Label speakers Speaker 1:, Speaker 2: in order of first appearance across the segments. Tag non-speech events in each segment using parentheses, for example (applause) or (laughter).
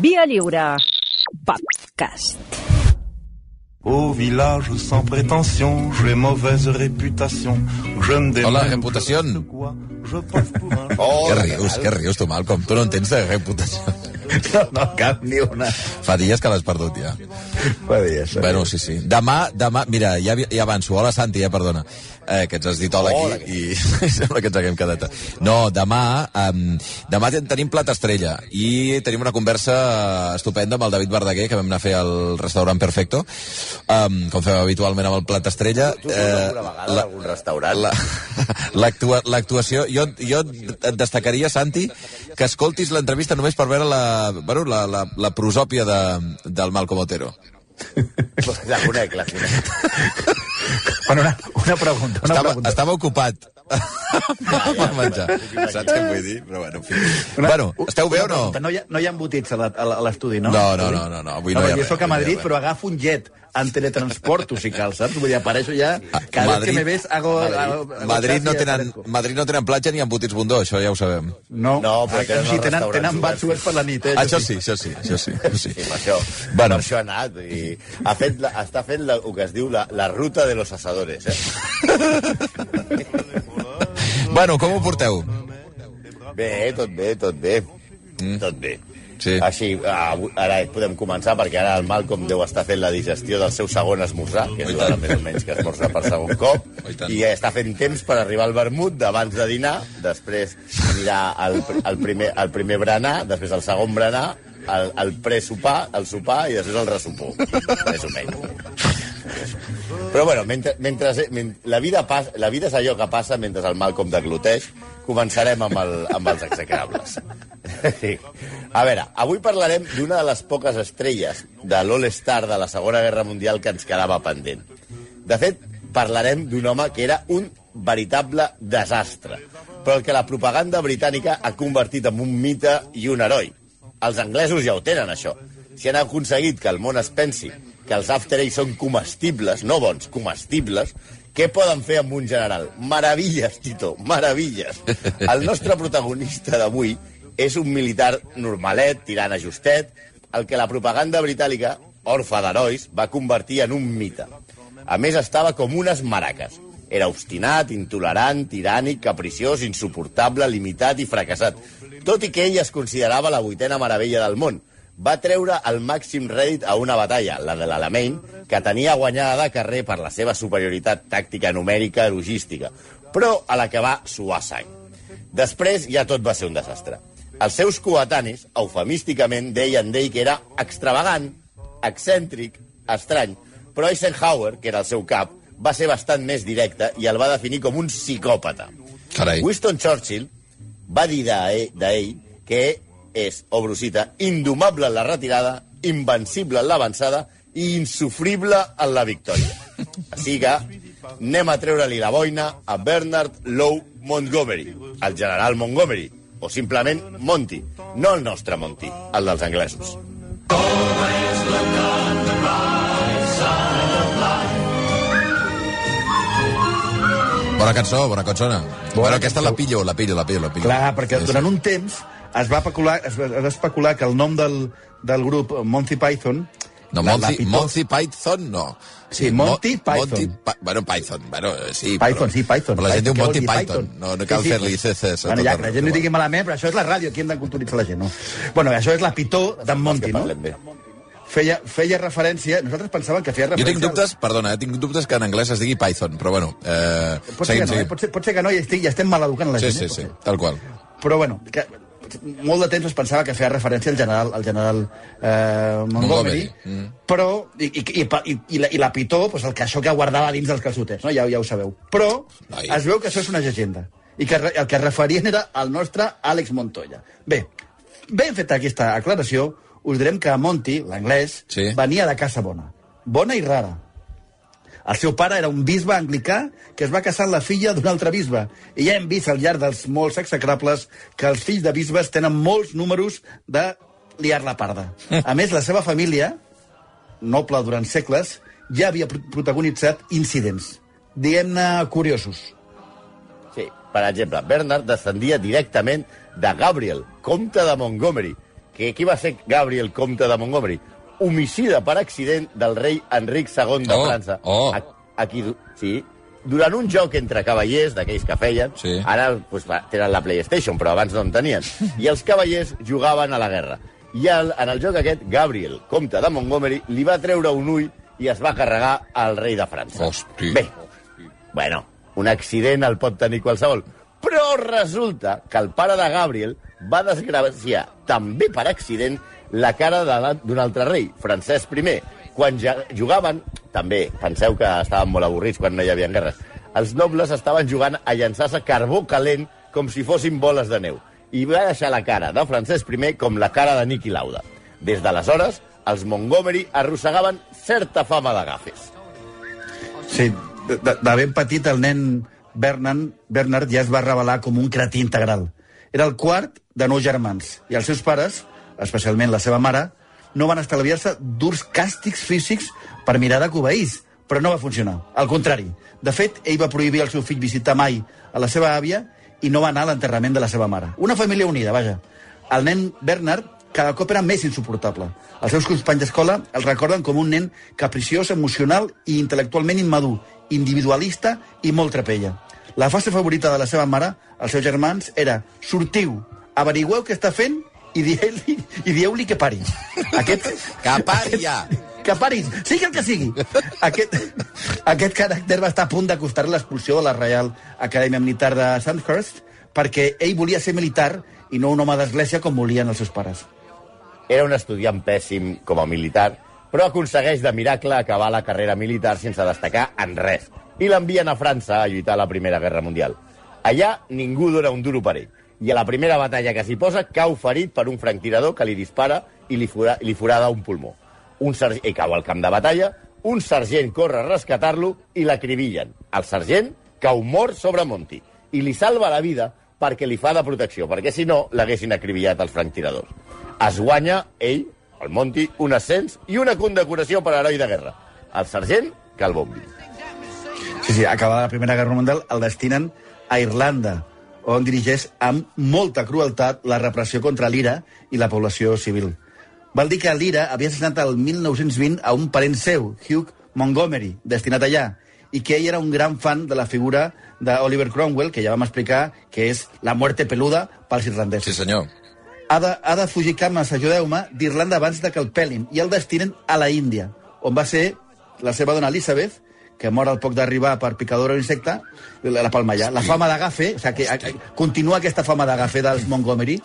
Speaker 1: Via Lliure. Podcast.
Speaker 2: Au village sans prétention, j'ai mauvaise réputation. Je me démène,
Speaker 3: Hola,
Speaker 2: je
Speaker 3: reputació.
Speaker 2: sais quoi, Je passe pour un (laughs)
Speaker 3: Què rius, què rius tu, Malcolm? Tu no entens de reputació. (laughs)
Speaker 4: No, no cap ni una.
Speaker 3: Fa dies que l'has perdut, ja.
Speaker 4: Dir això.
Speaker 3: Bueno, sí, sí. Demà, demà, mira, ja, ja avanço. Hola, Santi, eh, perdona. Eh, que ens has dit hola aquí i (laughs) sembla que ens haguem quedat. No, demà, um, demà ten- tenim plat estrella i tenim una conversa estupenda amb el David Verdaguer, que vam anar a fer al restaurant Perfecto, um, com fem habitualment amb el plat estrella.
Speaker 4: Tu has anat alguna vegada a algun restaurant?
Speaker 3: la- (laughs) l'actua- L'actuació... Jo, jo et destacaria, Santi, que escoltis l'entrevista només per veure la, bueno, la, la, la prosòpia de, del Malcom Otero. (laughs)
Speaker 4: La conec, la conec.
Speaker 5: Bueno, una, una pregunta, una
Speaker 3: Estava,
Speaker 5: pregunta.
Speaker 3: estava ocupat (laughs) per menjar. Saps què vull dir? Però bueno, en fi.
Speaker 5: Una-
Speaker 3: Bueno, esteu bé o no?
Speaker 5: No hi ha, no hi ha embotits a l'estudi, no?
Speaker 3: No, no, no, no, no, avui no hi ha
Speaker 5: Jo soc a
Speaker 3: no
Speaker 5: Madrid, però agafo un jet en teletransporto, si cal, saps? Vull dir, apareixo ja... Cada
Speaker 3: Madrid-
Speaker 5: que me ves, hago... hago- hago
Speaker 3: Madrid no, tenen. Madrid no tenen platja ni embotits bondó, això ja ho sabem.
Speaker 5: No,
Speaker 4: No, però tenen
Speaker 5: sí,
Speaker 4: els
Speaker 5: tenen, tenen
Speaker 4: oberts
Speaker 5: per la nit, eh?
Speaker 3: Això sí, això sí, això sí. Això sí.
Speaker 4: Sí, per això,
Speaker 3: Bueno.
Speaker 4: per això ha anat. I ha fet la, està fent la, el que es diu la, la ruta de los asadores. Eh?
Speaker 3: Bueno, com ho porteu?
Speaker 4: Bé, tot bé, tot bé. Mm. Tot bé.
Speaker 3: Sí.
Speaker 4: Així, avui- ara podem començar, perquè ara el Malcolm deu estar fent la digestió del seu segon esmorzar, que és l'hora més o menys que esmorza per segon cop,
Speaker 3: i
Speaker 4: i està fent temps per arribar al vermut d'abans de dinar, després anirà el, el, primer, el primer berenar, després el segon berenar, el, el presopar, el sopar i després el ressopor, més o menys. Però bueno, mentre, mentre, mentre la, vida pas, la vida és allò que passa mentre el Malcolm degluteix, començarem amb, el, amb els execrables. (laughs) Sí. A veure, avui parlarem d'una de les poques estrelles de l'All-Star de la Segona Guerra Mundial que ens quedava pendent. De fet, parlarem d'un home que era un veritable desastre, però el que la propaganda britànica ha convertit en un mite i un heroi. Els anglesos ja ho tenen, això. Si han aconseguit que el món es pensi que els After Eight són comestibles, no bons, comestibles, què poden fer amb un general? Meravilles, Tito, meravilles. (laughs) El nostre protagonista d'avui és un militar normalet, tirant a justet, el que la propaganda britànica, orfa d'herois, va convertir en un mite. A més, estava com unes maraques. Era obstinat, intolerant, tirànic, capriciós, insuportable, limitat i fracassat. Tot i que ell es considerava la vuitena meravella del món, va treure el màxim rèdit a una batalla, la de l'Alamein, que tenia guanyada de carrer per la seva superioritat tàctica, numèrica, logística, però a la que va suar sang. Després ja tot va ser un desastre. Els seus coetanis, eufemísticament, deien d'ell que era extravagant, excèntric, estrany, però Eisenhower, que era el seu cap, va ser bastant més directe i el va definir com un psicòpata.
Speaker 3: Carai.
Speaker 4: Winston Churchill va dir d'ell d'ell que és, obro cita, indomable en la retirada, invencible en l'avançada i insufrible en la victòria. Així que anem a treure-li la boina a Bernard Lowe Montgomery, el general Montgomery, o simplement Monty, no el nostre Monty, el dels anglesos.
Speaker 3: Bona cançó, bona cançona. Bueno, aquesta la pillo, la pillo, la pillo, la pillo.
Speaker 5: Clar, perquè
Speaker 3: Sí, sí.
Speaker 5: durant un temps es va, especular, es va especular que el nom del, del grup Monty Python...
Speaker 3: No,
Speaker 5: la-
Speaker 3: Monty, Monty Python, no.
Speaker 5: Sí, Monty
Speaker 3: Mo-
Speaker 5: Python.
Speaker 3: Monty, Pa- bueno, Python, bueno, sí.
Speaker 5: Python,
Speaker 3: però,
Speaker 5: sí, Python.
Speaker 3: Però la gent diu
Speaker 5: Python,
Speaker 3: Monty
Speaker 5: dir
Speaker 3: Python. No, no cal fer-li CCs. a
Speaker 5: Bueno, ja, que la gent no ho digui malament, però això és la ràdio, aquí hem de culturitzar la gent, no? Bueno, això és la pitó d'en Monty, no?
Speaker 4: bé.
Speaker 5: Feia, feia referència... Nosaltres pensàvem que feia
Speaker 3: Jo
Speaker 5: referència...
Speaker 3: tinc dubtes, perdona, eh, tinc dubtes que en anglès es digui Python, però bueno, eh,
Speaker 5: Pot ser, que no, eh? pot, ser, pot ser que no, i estic, ja estem maleducant la
Speaker 3: Sí,
Speaker 5: gent.
Speaker 3: sí,
Speaker 5: eh?
Speaker 3: sí,
Speaker 5: ser.
Speaker 3: tal qual.
Speaker 5: Però bueno, que, molt de temps es pensava que feia referència al general, al general eh, Montgomery,
Speaker 3: Montgomery, mm.
Speaker 5: però, i, i, i, i, la, i la pitó, pues, el que això que guardava dins dels calçotets, no? ja, ja ho sabeu. Però
Speaker 3: Ai.
Speaker 5: es veu que això és una llegenda, i que el que es referien era al nostre Àlex Montoya. Bé, ben feta aquesta aclaració, us direm que Monty, l'anglès,
Speaker 3: Sí.
Speaker 5: venia de casa bona. Bona i rara. El seu pare era un bisbe anglicà que es va casar amb la filla d'un altre bisbe. I ja hem vist al llarg dels molts execrables que els fills de bisbes tenen molts números de liar la parda. (laughs) A més, la seva família, noble durant segles, ja havia pro- protagonitzat incidents, diguem-ne curiosos.
Speaker 4: Sí, per exemple, Bernard descendia directament de Gabriel, comte de Montgomery, que qui va ser Gabriel, comte de Montgomery? Homicida per accident del rei Enric II de
Speaker 3: Oh,
Speaker 4: França.
Speaker 3: oh.
Speaker 4: A, aquí, sí, durant un joc entre cavallers, d'aquells que feien,
Speaker 3: Sí.
Speaker 4: ara pues, va, tenen la PlayStation, però abans no en tenien, i els cavallers jugaven a la guerra. I el, en el joc aquest, Gabriel, comte de Montgomery, li va treure un ull i es va carregar al rei de França.
Speaker 3: Hosti.
Speaker 4: Bé, bueno, un accident el pot tenir qualsevol. Però resulta que el pare de Gabriel va desgraciar, també per accident, la cara d'un altre rei, Francesc I. Quan ja jugaven, també, penseu que estaven molt avorrits quan no hi havia guerres, els nobles estaven jugant a llançar-se carbó calent com si fossin boles de neu. I va deixar la cara de Francesc I com la cara de Niki Lauda. Des d'aleshores, els Montgomery arrossegaven certa fama de gafes.
Speaker 5: Sí, de, de, ben petit el nen Bernard, Bernard ja es va revelar com un cretí integral. Era el quart de nou germans, i els seus pares, especialment la seva mare, no van estalviar-se durs càstigs físics per mirar de cobeís, però no va funcionar. Al contrari. De fet, ell va prohibir al seu fill visitar mai a la seva àvia i no va anar a l'enterrament de la seva mare. Una família unida, vaja. El nen Bernard cada cop era més insuportable. Els seus companys d'escola el recorden com un nen capriciós, emocional i intel·lectualment immadur, individualista i molt trapella. La fase favorita de la seva mare, els seus germans, era sortiu, averigueu què està fent i dieu-li dieu que pari. Aquest,
Speaker 3: Que pari ja!
Speaker 5: que paris, sigui el que sigui. Aquest, aquest caràcter va estar a punt d'acostar l'expulsió de la Reial Acadèmia Militar de Sandhurst perquè ell volia ser militar i no un home d'església com volien els seus pares.
Speaker 4: Era un estudiant pèssim com a militar, però aconsegueix de miracle acabar la carrera militar sense destacar en res. I l'envien a França a lluitar a la Primera Guerra Mundial. Allà ningú dona un duro per ell. I a la primera batalla que s'hi posa, cau ferit per un franctirador que li dispara i li, fura, li forada un pulmó. Un sergent, i cau al camp de batalla, un sergent corre a rescatar-lo i l'acribillen. El sergent cau mort sobre Monty i li salva la vida perquè li fa de protecció, perquè si no l'haguessin acribillat els franctiradors. Es guanya ell, el Monty, un ascens i una condecoració per heroi de guerra. El sergent, bombi.
Speaker 5: Sí, sí, acabada la Primera Guerra Mundial, el destinen a Irlanda, on dirigeix amb molta crueltat la repressió contra l'IRA i la població civil. Val dir que l'IRA havia assassinat el 1920 a un parent seu, Hugh Montgomery, destinat allà, i que ell era un gran fan de la figura d'Oliver Cromwell, que ja vam explicar que és la muerte peluda pels
Speaker 3: Sí,
Speaker 5: irlandesos.
Speaker 3: senyor.
Speaker 5: Ha de, ha de fugir cames, ajudeu-me, d'Irlanda abans de que el pelin, i el destinen a la Índia, on va ser la seva dona Elizabeth, que mor al poc d'arribar per picadora o insecte, la, palma allà. La fama d'agafe, o sigui, que continua aquesta fama d'agafe dels Montgomery,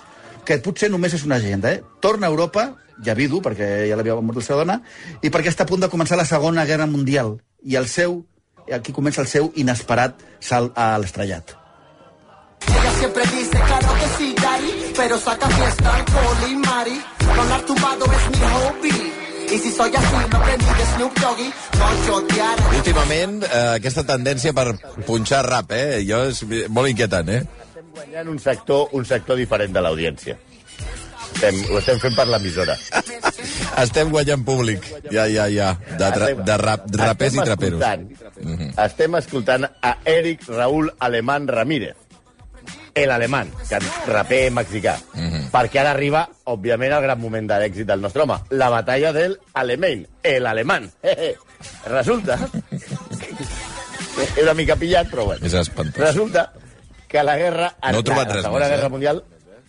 Speaker 5: que potser només és una llegenda, eh? Torna a Europa, ja vidu, perquè ja l'havia mort la seva dona, i perquè està a punt de començar la Segona Guerra Mundial, i el seu, aquí comença el seu inesperat salt a l'estrellat.
Speaker 6: Ella siempre dice, claro que sí, daddy, pero saca fiesta, alcohol y mari. Rolar tumbado es mi hobby. Y si soy así, lo aprendí de Snoop Doggy. No chotear.
Speaker 3: Últimament, eh, aquesta tendència per punxar rap, eh? Jo és molt inquietant, eh?
Speaker 4: Estem guanyant un sector, un sector diferent de l'audiència. Estem, ho estem fent per l'emissora.
Speaker 3: Estem guanyant públic. Ja, ja, ja. De, tra de rap, rapers i
Speaker 4: Estem
Speaker 3: traperos.
Speaker 4: escoltant- Estem escoltant a Eric Raúl Alemán Ramírez. El alemán, que raper mexicà. Perquè ara arriba, òbviament, el gran moment de l'èxit del nostre home. La batalla del alemany. El alemán. Resulta... És una mica pillat, però bueno.
Speaker 3: És espantós.
Speaker 4: Resulta que la guerra...
Speaker 3: No he trobat
Speaker 4: la,
Speaker 3: res
Speaker 4: La Segona
Speaker 3: més, eh?
Speaker 4: Guerra Mundial,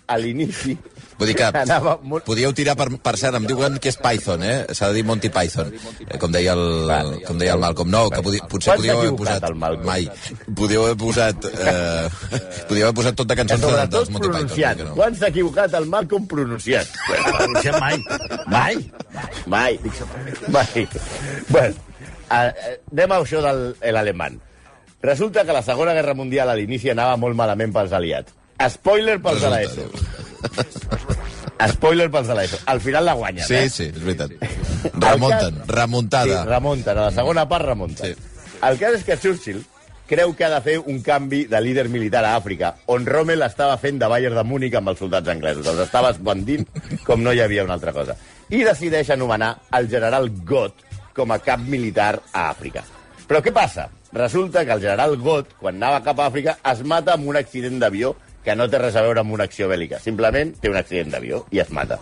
Speaker 4: a l'inici...
Speaker 3: Vull dir que (laughs)
Speaker 4: anava
Speaker 3: podíeu tirar per, per cert, em diuen que és Python, eh? S'ha de dir Monty Python, eh, com deia el,
Speaker 4: Vale.
Speaker 3: com deia el Malcolm. No, que podi, potser podíeu haver posat...
Speaker 4: el Malcolm?
Speaker 3: Mai. Podíeu haver posat... Eh, (laughs) podíeu haver posat tot de cançons de, dels Monty Python. No.
Speaker 4: Quan s'ha equivocat el Malcolm pronunciant?
Speaker 5: Pronunciat mai. Mai.
Speaker 4: Mai. Mai. Bueno, a, anem a això del el alemany. Resulta que la Segona Guerra Mundial a l'inici anava molt malament pels aliats. Spoiler pels de l'ESO. Spoiler pels de l'ESO. Al final la guanyen,
Speaker 3: Sí,
Speaker 4: eh?
Speaker 3: sí, és veritat. Remunten,
Speaker 4: Sí,
Speaker 3: remuntada.
Speaker 4: remunten. A la segona part remunten.
Speaker 3: Sí.
Speaker 4: El cas és que Churchill creu que ha de fer un canvi de líder militar a Àfrica, on Rommel estava fent de Bayern de Múnich amb els soldats anglesos. Els estava esbandint com no hi havia una altra cosa. I decideix anomenar el general Gott com a cap militar a Àfrica. Però què passa? Resulta que el general Gott, quan anava cap a Àfrica, es mata amb un accident d'avió que no té res a veure amb una acció bèl·lica. Simplement té un accident d'avió i es mata.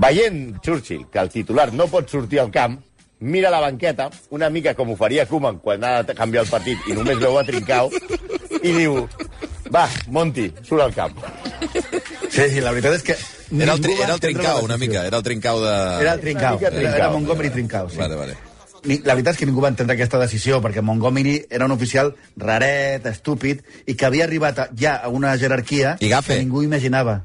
Speaker 4: Veient Churchill que el titular no pot sortir al camp, mira la banqueta, una mica com ho faria Koeman quan ha de canviar el partit i només veu a Trincao, i diu, va, Monti, surt al camp.
Speaker 5: Sí, sí, la veritat és que...
Speaker 3: Era el, tri, era el trincau, una mica, era el trincau de...
Speaker 5: Era el Trincao,
Speaker 4: mica
Speaker 5: era, era. Montgomery Trincao, sí.
Speaker 3: Vale, vale.
Speaker 5: Ni- La veritat és que ningú va entendre aquesta decisió, perquè Montgomery era un oficial raret, estúpid, i que havia arribat a, ja a una jerarquia que ningú imaginava.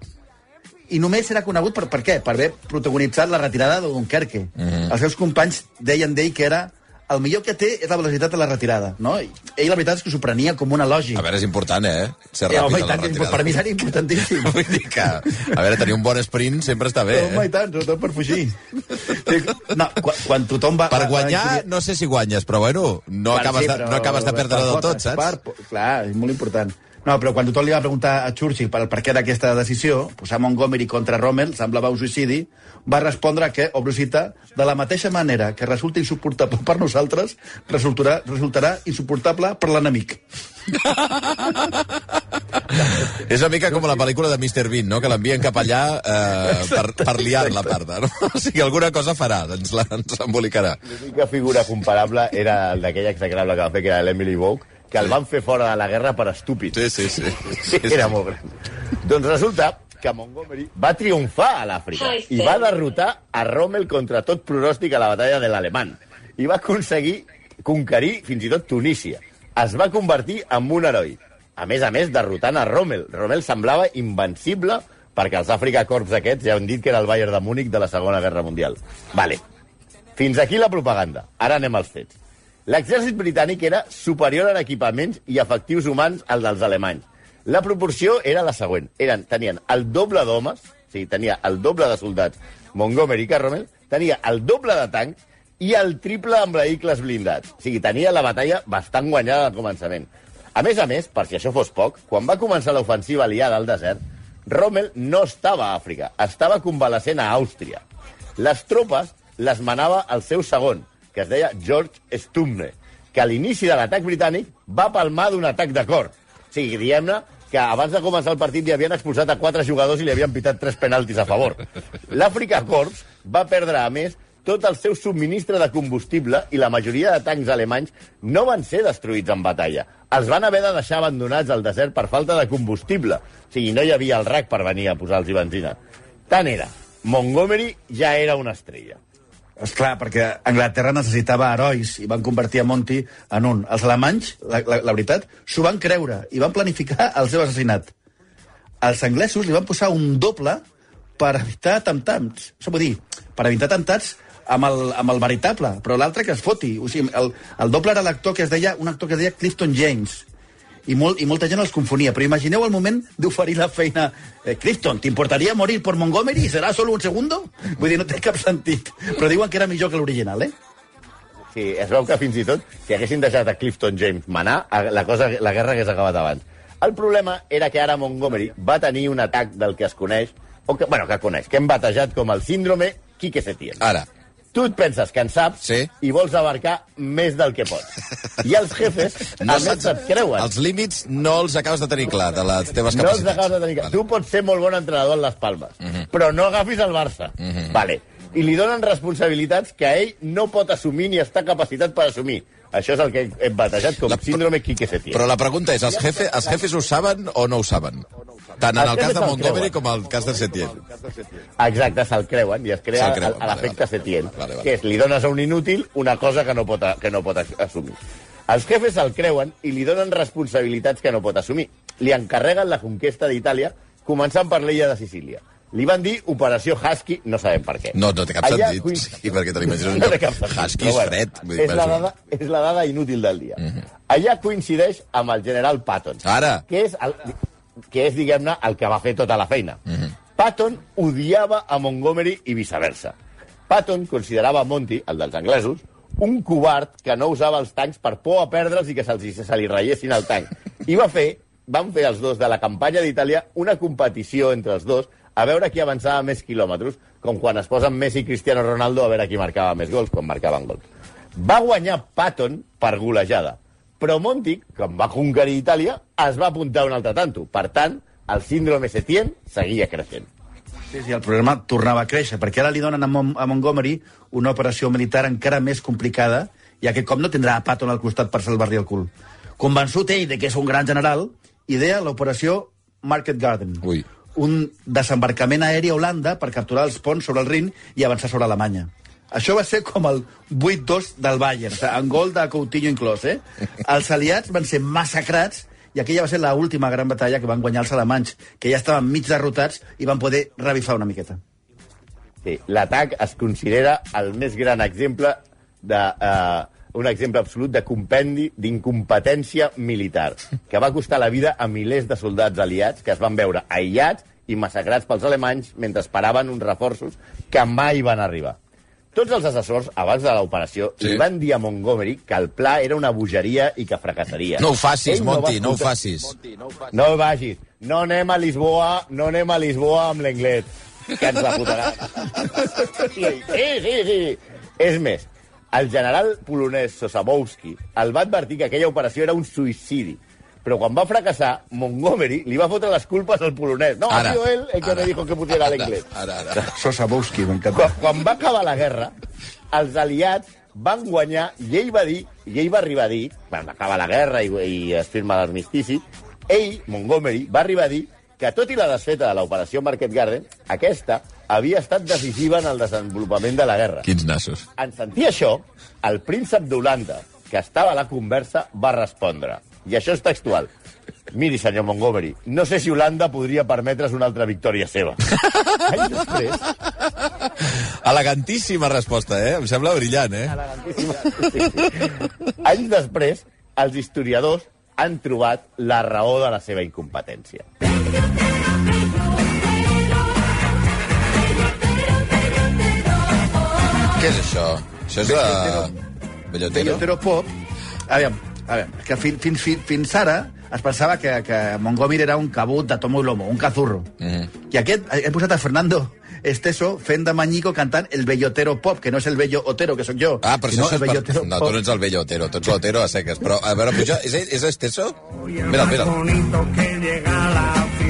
Speaker 5: I només era conegut per, per què? Per haver protagonitzat la retirada de Dunkerque. Mm -hmm. Els seus companys deien d'ell que era el millor que té és la velocitat de la retirada, no? Ell la veritat és que s'ho prenia com un elogi.
Speaker 3: A veure, és important, eh? Ser
Speaker 5: Eh,
Speaker 3: ràpid
Speaker 5: home, i
Speaker 3: a la
Speaker 5: tant,
Speaker 3: retirada.
Speaker 5: per mi seria importantíssim. (laughs)
Speaker 3: Vull dir que, a veure, tenir un bon sprint sempre està bé,
Speaker 5: Home,
Speaker 3: eh?
Speaker 5: i tant, sobretot per fugir. No, quan, quan tothom va...
Speaker 3: Per
Speaker 5: va- va
Speaker 3: guanyar,
Speaker 5: inquirir-
Speaker 3: no sé si guanyes, però bueno, no
Speaker 5: Bueno,
Speaker 3: acabes,
Speaker 5: sí,
Speaker 3: de,
Speaker 5: però-
Speaker 3: no acabes de
Speaker 5: per
Speaker 3: perdre del tot, saps?
Speaker 5: Per, clar, és molt important. No, però quan tothom li va preguntar a Churchill per, per què d'aquesta decisió, posar Montgomery contra Rommel semblava un suïcidi, va respondre que, obro cita, de la mateixa manera que resulta insuportable per nosaltres, resultarà, resultarà insuportable per l'enemic. (laughs)
Speaker 3: És una mica com la pel·lícula de Mr. Bean, no? que l'envien cap allà eh, per, per liar-la, parda. No? O sigui, alguna cosa farà, ens la- ens l'embolicarà.
Speaker 4: L'única figura comparable era el d'aquella execrable que va fer, que era l'Emily Vogue, que el van fer fora de la guerra per estúpid.
Speaker 3: Sí, sí, sí. (laughs)
Speaker 4: Sí, era molt gran. Doncs resulta que Montgomery va triomfar a l'Àfrica i va derrotar a Rommel contra tot pronòstic a la batalla de l'Alemany. I va aconseguir conquerir fins i tot Tunísia. Es va convertir en un heroi. A més a més, derrotant a Rommel. Rommel semblava invencible perquè els Àfrica Corps aquests ja han dit que era el Bayern de Múnich de la Segona Guerra Mundial. Vale. Fins aquí la propaganda. Ara anem als fets. L'exèrcit britànic era superior en equipaments i efectius humans al dels alemanys. La proporció era la següent. Eren, tenien el doble d'homes, o sigui, tenia el doble de soldats Montgomery que Rommel, tenia el doble de tancs i el triple amb vehicles blindats. O sigui, tenia la batalla bastant guanyada al començament. A més a més, per si això fos poc, quan va començar l'ofensiva aliada al desert, Rommel no estava a Àfrica, estava convalescent a Àustria. Les tropes les manava el seu segon, que es deia George Stumne, que a l'inici de l'atac britànic va palmar d'un atac de cor. O sigui, diguem-ne que abans de començar el partit li havien expulsat a quatre jugadors i li havien pitat tres penaltis a favor. L'Àfrica Corps va perdre, a més, tot el seu subministre de combustible i la majoria de tancs alemanys no van ser destruïts en batalla. Els van haver de deixar abandonats al desert per falta de combustible. O sigui, no hi havia el RAC per venir a posar-los benzina. Tant era. Montgomery ja era una estrella.
Speaker 5: És clar, perquè Anglaterra necessitava herois i van convertir a Monty en un. Els alemanys, la, la, la veritat, s'ho van creure i van planificar el seu assassinat. Els anglesos li van posar un doble per evitar atemptats. Això vull dir, per evitar atemptats amb el, amb el veritable, però l'altre que es foti. O sigui, el, el doble era l'actor que es deia, un actor que es deia Clifton James. I, molt, I molta gent els confonia. Però imagineu el moment d'oferir la feina. Eh, Clifton, ¿t'importaría morir por Montgomery? ¿Será solo un segundo? Vull dir, no té cap sentit. Però diuen que era millor que l'original, eh?
Speaker 4: Sí, es veu que fins i tot, si haguessin deixat a Clifton James manar, la, cosa, la guerra hagués acabat abans. El problema era que ara Montgomery va tenir un atac del que es coneix, o que, bueno, que coneix, que hem batejat com el síndrome Quique Setién.
Speaker 3: Ara,
Speaker 4: Tu et penses que en saps
Speaker 3: Sí.
Speaker 4: i vols abarcar més del que pots. I els jefes (laughs) no només se't creuen.
Speaker 3: Els límits no els acabes de tenir clar, de les teves
Speaker 4: No els
Speaker 3: capacitats.
Speaker 4: acabes de tenir clar. Tu pots ser molt bon entrenador en les palmes, però no agafis el Barça. Vale. I li donen responsabilitats que ell no pot assumir ni està capacitat per assumir. Això és el que hem batejat com
Speaker 3: La-
Speaker 4: síndrome Quique Setién.
Speaker 3: Però la pregunta és, els, jefe, els jefes ho saben o no ho saben? Tant en el cas de Montgomery com en el cas de Setien.
Speaker 4: Exacte, se'l creuen i es crea
Speaker 3: creuen,
Speaker 4: a
Speaker 3: vale,
Speaker 4: l'efecte
Speaker 3: vale.
Speaker 4: Setién,
Speaker 3: Vale, vale.
Speaker 4: que és li dones a un inútil una cosa que no pot, que no pot as- assumir. Els jefes se'l creuen i li donen responsabilitats que no pot assumir. Li encarreguen la conquesta d'Itàlia, començant per l'illa de Sicília. Li van dir Operació Husky, no sabem per què.
Speaker 3: No, no té cap
Speaker 4: Allà
Speaker 3: sentit.
Speaker 4: coin-
Speaker 3: Sí, perquè te l'imagines
Speaker 4: no cap
Speaker 3: husky,
Speaker 4: bueno,
Speaker 3: fred.
Speaker 4: És la,
Speaker 3: és
Speaker 4: dada, és la dada inútil del dia.
Speaker 3: Mhm.
Speaker 4: Allà coincideix amb el general Patton,
Speaker 3: Ara.
Speaker 4: que és, el, que és diguem-ne, el que va fer tota la feina.
Speaker 3: Mhm.
Speaker 4: Patton odiava a Montgomery i viceversa. Patton considerava Monty, el dels anglesos, un covard que no usava els tancs per por a perdre'ls i que se'ls se li reiessin el tanc. I va fer, van fer els dos de la campanya d'Itàlia una competició entre els dos a veure qui avançava més quilòmetres, com quan es posen Messi i Cristiano Ronaldo a veure qui marcava més gols, quan marcaven gols. Va guanyar Patton per golejada, però Monty, quan va conquerir Itàlia, es va apuntar un altre tanto. Per tant, el síndrome Setien seguia creixent.
Speaker 5: Sí, sí, el problema tornava a créixer, perquè ara li donen a, Mon a Montgomery una operació militar encara més complicada i aquest cop no tindrà a Patton al costat per salvar-li el cul. Convençut ell de que és un gran general, idea l'operació Market Garden.
Speaker 3: Ui.
Speaker 5: Un desembarcament aeri a Holanda per capturar els ponts sobre el Rin i avançar sobre Alemanya. Això va ser com el 8-2 del Bayern, en gol de Coutinho inclòs, eh? Els aliats van ser massacrats i aquella va ser l'última última gran batalla que van guanyar els alemanys, que ja estaven mig derrotats i van poder revifar una miqueta.
Speaker 4: Sí, l'atac es considera el més gran exemple de... Uh, un exemple absolut de compendi d'incompetència militar, que va costar la vida a milers de soldats aliats que es van veure aïllats i massacrats pels alemanys mentre esperaven uns reforços que mai van arribar. Tots els assessors, abans de l'operació,
Speaker 3: Sí.
Speaker 4: li van dir a Montgomery que el pla era una bogeria i que fracassaria.
Speaker 3: No ho facis,
Speaker 4: Ell va
Speaker 3: Monty, no ho facis.
Speaker 4: No ho vagis. No anem a Lisboa, no anem a Lisboa amb l'Englet, que ens la fotrà. (laughs) Sí, sí, sí. És més, el general polonès Sosabowski el va advertir que aquella operació era un suïcidi. Però quan va fracassar, Montgomery li va fotre les culpes al polonès. No,
Speaker 3: Ara.
Speaker 4: ha sido él el que
Speaker 3: Ara.
Speaker 4: me dijo que pusiera l'Englet.
Speaker 3: Ara, ara.
Speaker 5: Sosa Bowski, m'encanta.
Speaker 4: Quan, quan va acabar la guerra, els aliats van guanyar i ell va dir, i ell va arribar a dir, quan acaba la guerra i, i es firma l'armistici, ell, Montgomery, va arribar a dir que tot i la desfeta de l'operació Market Garden, aquesta havia estat decisiva en el desenvolupament de la guerra.
Speaker 3: Quins nassos.
Speaker 4: En sentir això, el príncep d'Holanda, que estava a la conversa, va respondre. I això és textual. Miri, senyor Montgomery, no sé si Holanda podria permetre's una altra victòria seva. (laughs) Anys després,
Speaker 3: Elegantíssima resposta, eh? Em sembla brillant, eh?
Speaker 4: elegantíssima. Sí, sí. Anys després, els historiadors han trobat la raó de la seva incompetència.
Speaker 3: Què és això? Això és de... Bellotero?
Speaker 5: Bellotero Pop, aviam, aviam, que fins, fins, fins ara es pensava que, que Montgomery era un cabut de tomo i lomo, un cazurro. Mm
Speaker 3: Mhm.
Speaker 5: -hmm. I aquest, he posat a Fernando Esteso fent de Mañico cantant el Bellotero Pop, que no és el Bello Otero, que sóc jo.
Speaker 3: Ah, però
Speaker 5: sinó
Speaker 3: això és
Speaker 5: el
Speaker 3: per...
Speaker 5: Bellotero
Speaker 3: No, tu no ets el vell Otero, tu ets l'Otero a seques. Però, a veure, puja, és, és Esteso? Mira, mira.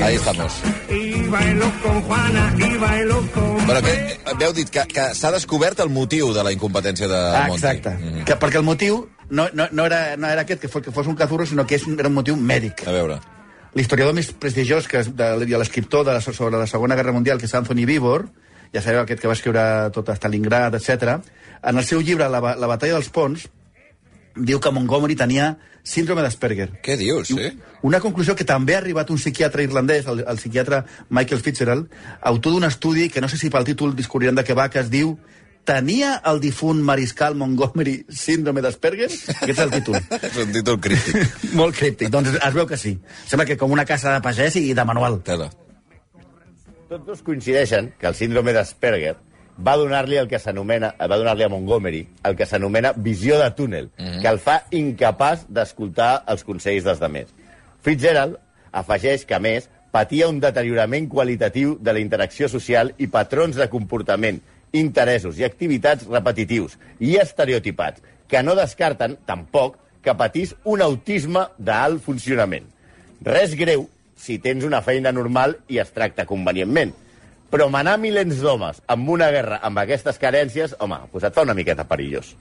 Speaker 3: Ahí estamos.
Speaker 7: Y bailo con Juana, y bailo con...
Speaker 3: Però que, eh, m'heu dit que, que s'ha descobert el motiu de la incompetència de
Speaker 5: Ah,
Speaker 3: Monti.
Speaker 5: exacte. Mm. -hmm. que, perquè el motiu no, no, no, era, no era aquest, que fos, que fos un cazurro, sinó que és un, era un motiu mèdic.
Speaker 3: A veure.
Speaker 5: L'historiador més prestigiós que de, l'escriptor de la, sobre la Segona Guerra Mundial, que és Anthony Vivor, ja sabeu aquest que va escriure tot Stalingrad, etc. En el seu llibre La, la batalla dels ponts, diu que Montgomery tenia síndrome d'Asperger.
Speaker 3: Què dius, sí?
Speaker 5: Una conclusió que també ha arribat un psiquiatre irlandès, el, el psiquiatre Michael Fitzgerald, autor d'un estudi que no sé si pel títol descobrirem de què va, que es diu Tenia el difunt mariscal Montgomery síndrome d'Asperger? Aquest és el títol. (laughs)
Speaker 3: És un títol crític. (laughs)
Speaker 5: Molt críptic. Doncs es veu que sí. Sembla que com una casa de pagès i de manual.
Speaker 3: Tela.
Speaker 4: Tots dos coincideixen que el síndrome d'Asperger va donar-li el que s'anomena, va donar-li a Montgomery el que s'anomena visió de túnel, mm -hmm. que el fa incapaç d'escoltar els consells dels demés. Fitzgerald afegeix que, a més, patia un deteriorament qualitatiu de la interacció social i patrons de comportament, interessos i activitats repetitius i estereotipats, que no descarten, tampoc, que patís un autisme d'alt funcionament. Res greu si tens una feina normal i es tracta convenientment. Però manar milers d'homes amb una guerra amb aquestes carències, home, pues et fa una miqueta perillós.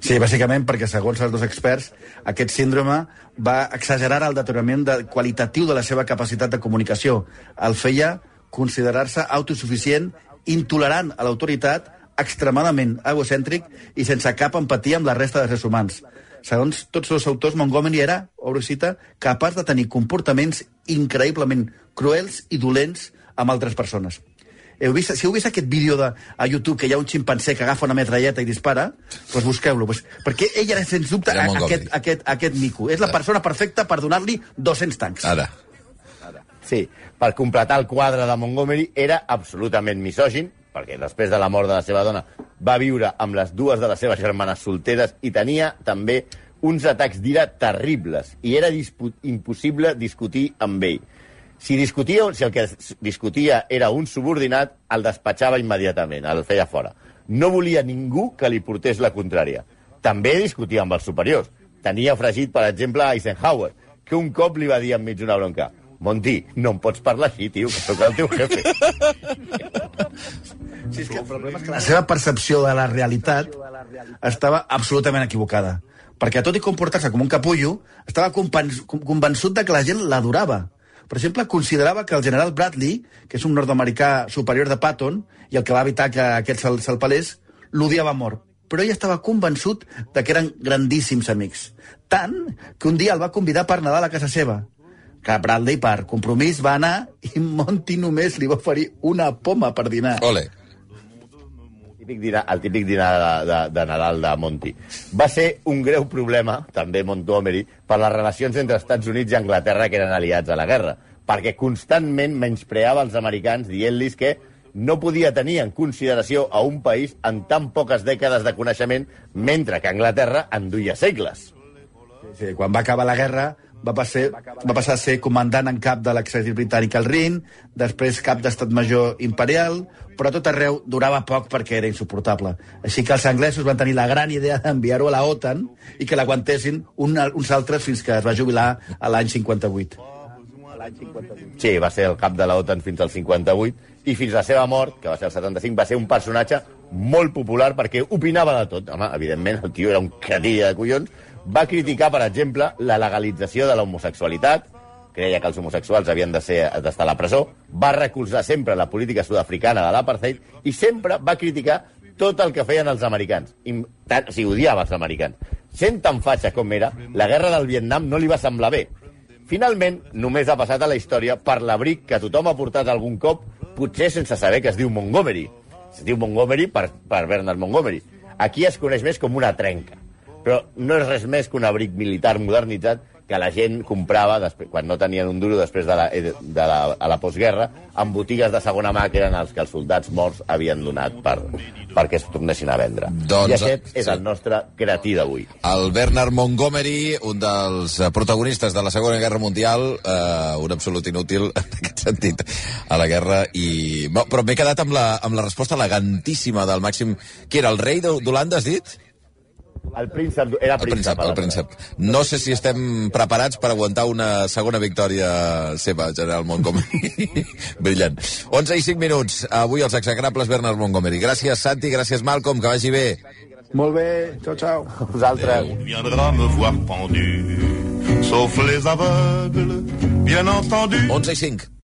Speaker 5: Sí, bàsicament perquè, segons els dos experts, aquest síndrome va exagerar el deteriorament de, qualitatiu de la seva capacitat de comunicació. El feia considerar-se autosuficient, intolerant a l'autoritat, extremadament egocèntric i sense cap empatia amb la resta de éssers humans. Segons tots els autors, Montgomery era, obro cita, capaç de tenir comportaments increïblement cruels i dolents amb altres persones. Heu vist, si heu vist aquest vídeo de, a YouTube que hi ha un ximpanzé que agafa una metralleta i dispara, doncs busqueu-lo. Pues, perquè ell era, sens dubte,
Speaker 3: Era
Speaker 5: a- aquest, aquest, aquest mico. És la persona perfecta per donar-li 200 tancs.
Speaker 3: Ara.
Speaker 4: Sí, per completar el quadre de Montgomery era absolutament misògin, perquè després de la mort de la seva dona va viure amb les dues de les seves germanes solteres i tenia també uns atacs d'ira terribles i era impossible discutir amb ell. Si, discutia, si el que discutia era un subordinat, el despatxava immediatament, el feia fora. No volia ningú que li portés la contrària. També discutia amb els superiors. Tenia fregit, per exemple, Eisenhower, que un cop li va dir enmig d'una bronca Monti, no em pots parlar així, tio, que sóc el teu jefe.
Speaker 5: Sí, és que el problema és que la seva percepció de la realitat estava absolutament equivocada. Perquè tot i comportar-se com un capullo, estava conven- convençut de que la gent l'adorava. Per exemple, considerava que el general Bradley, que és un nord-americà superior de Patton, i el que va evitar que aquest se'l se pelés, l'odiava a mort. Però ell estava convençut de que eren grandíssims amics. Tant que un dia el va convidar per Nadal a casa seva. Que Bradley, per compromís, va anar i Monty només li va oferir una poma per dinar.
Speaker 3: Ole.
Speaker 4: El típic dinar, el típic dinar de, de, de Nadal de Monty. Va ser un greu problema, també Montgomery, per les relacions entre Estats Units i Anglaterra que eren aliats a la guerra, perquè constantment menyspreava els americans dient-los que no podia tenir en consideració a un país en tan poques dècades de coneixement, mentre que Anglaterra en duia segles.
Speaker 5: Sí, quan va acabar la guerra va passar, va passar a ser comandant en cap de l'exèrcit britànic al Rin, després cap d'estat major imperial, però tot arreu durava poc perquè era insuportable. Així que els anglesos van tenir la gran idea d'enviar-ho a la OTAN i que l'aguantessin un, uns altres fins que es va jubilar a l'any 58.
Speaker 4: Sí, va ser el cap de la OTAN fins al 58 i fins a la seva mort, que va ser el 75, va ser un personatge molt popular perquè opinava de tot. Home, evidentment, el tio era un cretilla de collons. Va criticar, per exemple, la legalització de l'homosexualitat, creia que els homosexuals havien d'estar a la presó, va recolzar sempre la política sud-africana de l'apartheid i sempre va criticar tot el que feien els americans. I, tant, o sigui, odiava els americans. Sent tan fatxa com era, la guerra del Vietnam no li va semblar bé. Finalment, només ha passat a la història per l'abric que tothom ha portat algun cop, potser sense saber que es diu Montgomery. Es diu Montgomery per, per Bernard Montgomery. Aquí es coneix més com una trenca. Però no és res més que un abric militar modernitzat que la gent comprava després, quan no tenien un duro després de la, de la, a la postguerra en botigues de segona mà que eren els que els soldats morts havien donat per, perquè es tornessin a vendre.
Speaker 3: Doncs,
Speaker 4: I aquest és
Speaker 3: sí.
Speaker 4: el nostre cretí d'avui.
Speaker 3: El Bernard Montgomery, un dels eh, protagonistes de la Segona Guerra Mundial, eh, un absolut inútil (laughs) en aquest sentit a la guerra. I... Però m'he quedat amb la, amb la resposta elegantíssima del màxim... Qui era, el rei d'Ho- d'Holanda, has dit?
Speaker 4: El príncep era
Speaker 3: El
Speaker 4: príncep.
Speaker 3: príncep, el príncep. No sé si estem preparats per aguantar una segona victòria seva, General Montgomery. (laughs) Brillant. 11 i 5 minuts. Avui els execrables Bernard Montgomery. Gràcies, Santi, gràcies, Malcolm, que vagi bé.
Speaker 5: Molt bé, ciao, ciao.
Speaker 4: Vosaltres.
Speaker 2: viendra me voir pendu, sauf les aveugles, bien entendu.
Speaker 3: 11 i 5.